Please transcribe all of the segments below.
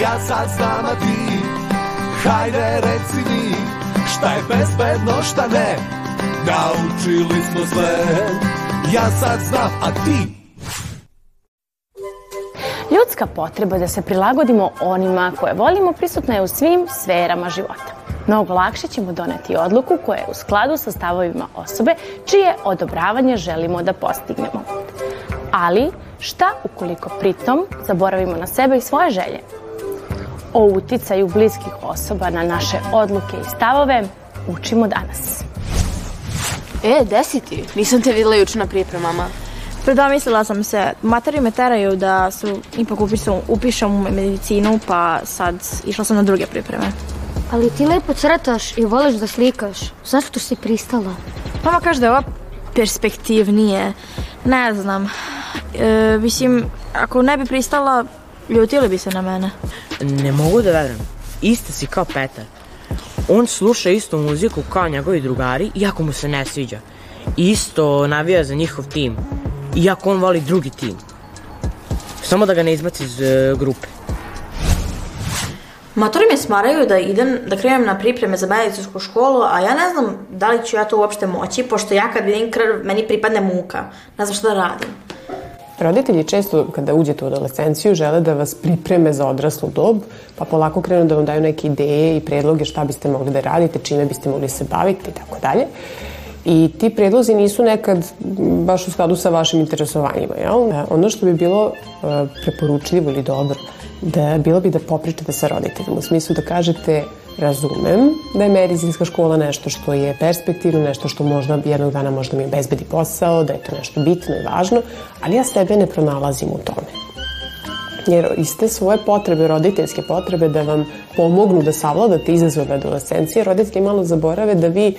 Ja sad znam, a ti Hajde reci mi Šta je bezbedno, šta ne Naučili smo sve Ja sad znam, a ti Ljudska potreba da se prilagodimo onima koje volimo prisutna je u svim sferama života. Mnogo lakše ćemo doneti odluku koja je u skladu sa stavovima osobe čije odobravanje želimo da postignemo. Ali, šta ukoliko pritom zaboravimo na sebe i svoje želje? O uticaju bliskih osoba na naše odluke i stavove učimo danas. E, desi ti? Nisam te videla juče na pripremama. Predomislila sam se, materi me teraju da se ipak upišem, upišem u medicinu, pa sad išla sam na druge pripreme. Ali ti lepo crtaš i voliš da slikaš. Zašto si pristala? Mama kaže da je ova perspektivnije. Ne znam. E, mislim, ako ne bi pristala, ljutili bi se na mene. Ne mogu da verujem. Ista si kao Petar. On sluša istu muziku kao njegovi drugari, iako mu se ne sviđa. Isto navija za njihov tim, iako on voli drugi tim. Samo da ga ne izbaci iz uh, grupe. Matori me smaraju da idem, da krenem na pripreme za medicinsku školu, a ja ne znam da li ću ja to uopšte moći, pošto ja kad vidim krv, meni pripadne muka. Ne znam šta da radim. Roditelji često kada uđete u adolescenciju žele da vas pripreme za odraslu dob, pa polako krenu da vam daju neke ideje i predloge šta biste mogli da radite, čime biste mogli se baviti i tako dalje. I ti predlozi nisu nekad baš u skladu sa vašim interesovanjima. Jel? E, ono što bi bilo e, preporučljivo ili dobro, da bilo bi da popričate sa roditeljima, u smislu da kažete razumem da je medicinska škola nešto što je perspektivno, nešto što možda jednog dana možda mi obezbedi posao, da je to nešto bitno i važno, ali ja sebe ne pronalazim u tome. Jer iste svoje potrebe, roditeljske potrebe da vam pomognu da savladate izazove adolescencije, roditelji malo zaborave da vi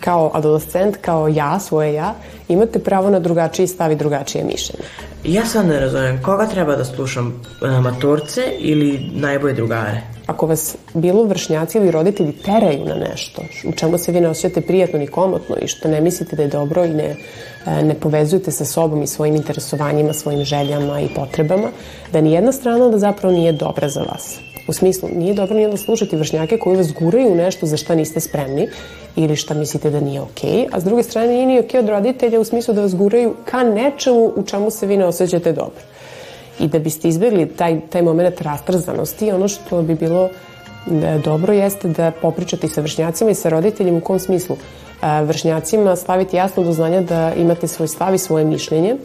kao adolescent, kao ja, svoje ja, imate pravo na drugačiji stav i drugačije mišljenje. Ja sad ne razumem, koga treba da slušam, maturce ili najbolje drugare? Ako vas bilo vršnjaci ili roditelji teraju na nešto, u čemu se vi ne osjećate prijatno ni komotno i što ne mislite da je dobro i ne, e, ne povezujete sa sobom i svojim interesovanjima, svojim željama i potrebama, da ni jedna strana da zapravo nije dobra za vas. U smislu, nije dobro ni da slušati vršnjake koji vas guraju u nešto za šta niste spremni ili šta mislite da nije okej, okay, a s druge strane nije ni okej okay od roditelja u smislu da vas guraju ka nečemu u čemu se vi ne osjećate dobro. I da biste izbjegli taj, taj moment rastrzanosti, ono što bi bilo da dobro jeste da popričate sa vršnjacima i sa roditeljima u kom smislu. Vršnjacima staviti jasno do znanja da imate svoj stav i svoje mišljenje,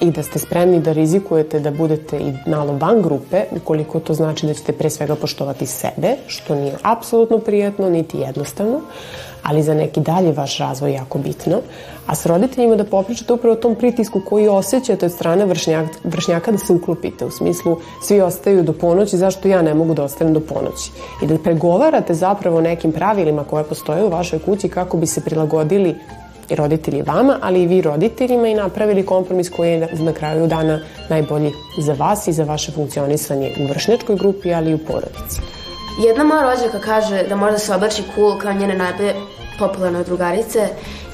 i da ste spremni da rizikujete da budete i malo van grupe, ukoliko to znači da ćete pre svega poštovati sebe, što nije apsolutno prijatno, niti jednostavno, ali za neki dalje vaš razvoj jako bitno, a s roditeljima da popričate upravo o tom pritisku koji osjećate od strane vršnjaka, vršnjaka da se uklopite, u smislu svi ostaju do ponoći, zašto ja ne mogu da ostanem do ponoći. I da pregovarate zapravo nekim pravilima koje postoje u vašoj kući kako bi se prilagodili i roditelji vama, ali i vi roditeljima i napravili kompromis koji je na kraju dana najbolji za vas i za vaše funkcionisanje u vršnjačkoj grupi, ali i u porodici. Jedna moja rođaka kaže da može da se oblači cool kao njene najbolje popularne drugarice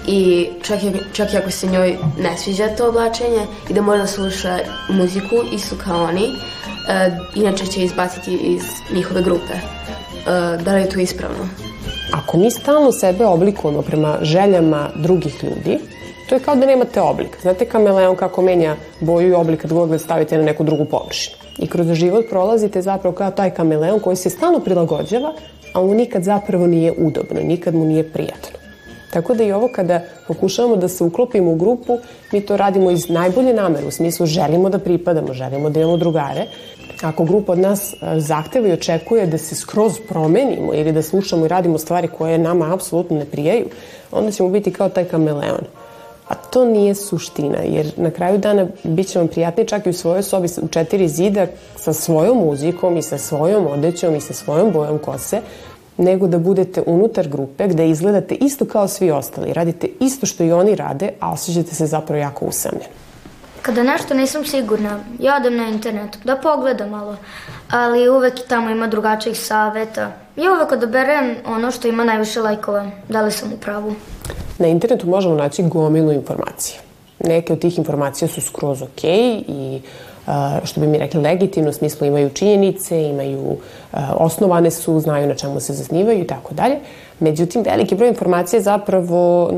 i čak i, čak i ako se njoj ne sviđa to oblačenje i da može da sluša muziku isto kao oni, uh, inače će izbaciti iz njihove grupe. Uh, da li je to ispravno? Ako mi stalno sebe oblikujemo prema željama drugih ljudi, to je kao da nemate oblik. Znate kameleon kako menja boju i oblik kad god ga stavite na neku drugu površinu. I kroz život prolazite zapravo kao taj kameleon koji se stalno prilagođava, a mu nikad zapravo nije udobno, nikad mu nije prijatno. Tako da i ovo kada pokušavamo da se uklopimo u grupu, mi to radimo iz najbolje namere, u smislu želimo da pripadamo, želimo da imamo drugare, ako grupa od nas zahteva i očekuje da se skroz promenimo ili da slušamo i radimo stvari koje nama apsolutno ne prijaju, onda ćemo biti kao taj kameleon. A to nije suština, jer na kraju dana bit će vam prijatnije čak i u svojoj sobi u četiri zida sa svojom muzikom i sa svojom odećom i sa svojom bojom kose, nego da budete unutar grupe gde izgledate isto kao svi ostali, radite isto što i oni rade, a osjećate se zapravo jako usamljeni. Kada nešto nisam sigurna, ja odem na internet da pogledam malo, ali uvek i tamo ima drugačijih saveta. Ja uvek odaberem ono što ima najviše lajkova, da li sam u pravu. Na internetu možemo naći gomilu informacija. Neke od tih informacija su skroz ok i što bi mi rekli legitimno, u smislu imaju činjenice, imaju osnovane su, znaju na čemu se zasnivaju i tako dalje. Međutim, veliki broj informacija je zapravo,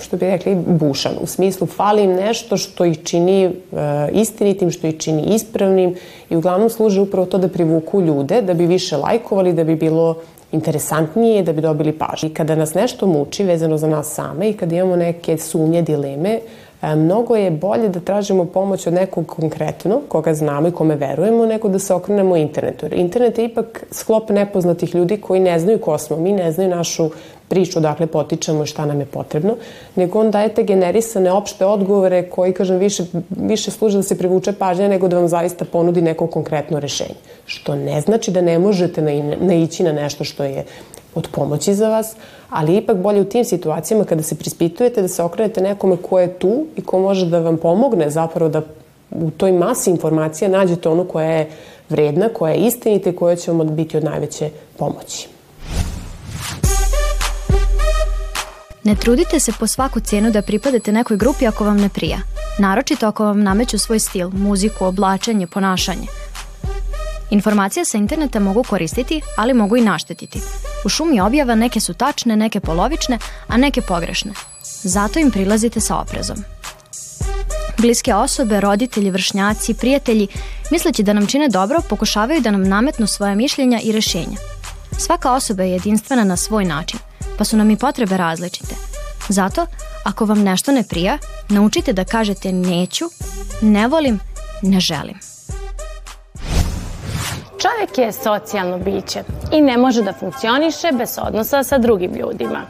što bi rekli, bušan. U smislu, fali im nešto što ih čini uh, istinitim, što ih čini ispravnim i uglavnom služe upravo to da privuku ljude, da bi više lajkovali, da bi bilo interesantnije, da bi dobili pažnju. I kada nas nešto muči vezano za nas same i kada imamo neke sumnje, dileme, E, mnogo je bolje da tražimo pomoć od nekog konkretno, koga znamo i kome verujemo, nego da se okrenemo internetu. Internet je ipak sklop nepoznatih ljudi koji ne znaju ko smo mi, ne znaju našu priču odakle potičemo i šta nam je potrebno, nego on dajete generisane opšte odgovore koji, kažem, više, više služe da se privuče pažnja nego da vam zaista ponudi neko konkretno rešenje. Što ne znači da ne možete naići na nešto što je od pomoći za vas, ali ipak bolje u tim situacijama kada se prispitujete da se okrenete nekome ko je tu i ko može da vam pomogne zapravo da u toj masi informacija nađete onu koja je vredna, koja je istinita i koja će vam biti od najveće pomoći. Ne trudite se po svaku cijenu da pripadete nekoj grupi ako vam ne prija. Naročito ako vam nameću svoj stil, muziku, oblačenje, ponašanje – Informacije sa interneta mogu koristiti, ali mogu i naštetiti. U šumi objava neke su tačne, neke polovične, a neke pogrešne. Zato im prilazite sa oprezom. Bliske osobe, roditelji, vršnjaci, prijatelji, misleći da nam čine dobro, pokušavaju da nam nametnu svoje mišljenja i rešenja. Svaka osoba je jedinstvena na svoj način, pa su nam i potrebe različite. Zato, ako vam nešto ne prija, naučite da kažete neću, ne volim, ne želim. Čovjek je socijalno biće i ne može da funkcioniše bez odnosa sa drugim ljudima.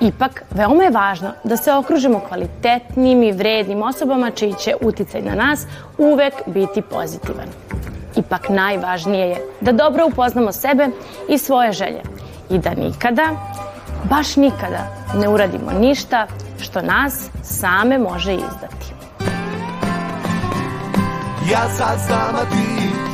Ipak, veoma je važno da se okružimo kvalitetnim i vrednim osobama čiji će uticaj na nas uvek biti pozitivan. Ipak najvažnije je da dobro upoznamo sebe i svoje želje i da nikada, baš nikada, ne uradimo ništa što nas same može izdati. Ja sad znam, a ti